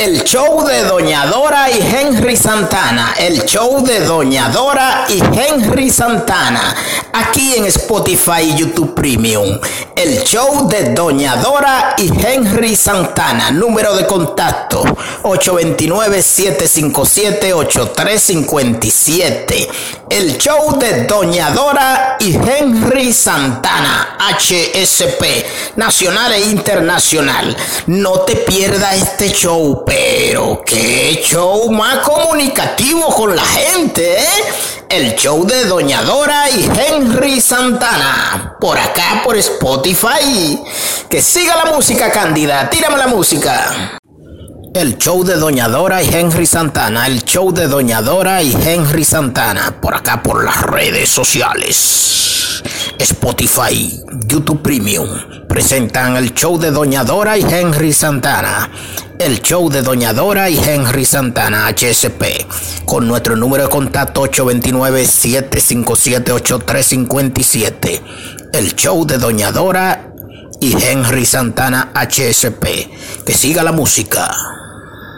el show de Doña Dora y Henry Santana. El show de Doña Dora y Henry Santana. Aquí en Spotify y YouTube Premium. El show de Doña Dora y Henry Santana. Número de contacto 829-757-8357. El show de Doña Dora y Henry Santana. HSP. Nacional e internacional. No te pierdas este show pero qué show más comunicativo con la gente, ¿eh? El show de Doña Dora y Henry Santana. Por acá, por Spotify. Que siga la música, Cándida. Tírame la música. El show de Doña Dora y Henry Santana. El show de Doña Dora y Henry Santana. Por acá, por las redes sociales. Spotify, YouTube Premium. Presentan el show de Doña Dora y Henry Santana el show de Doña Dora y Henry Santana HSP con nuestro número de contacto 829-757-8357. El show de Doña Dora y Henry Santana HSP. Que siga la música.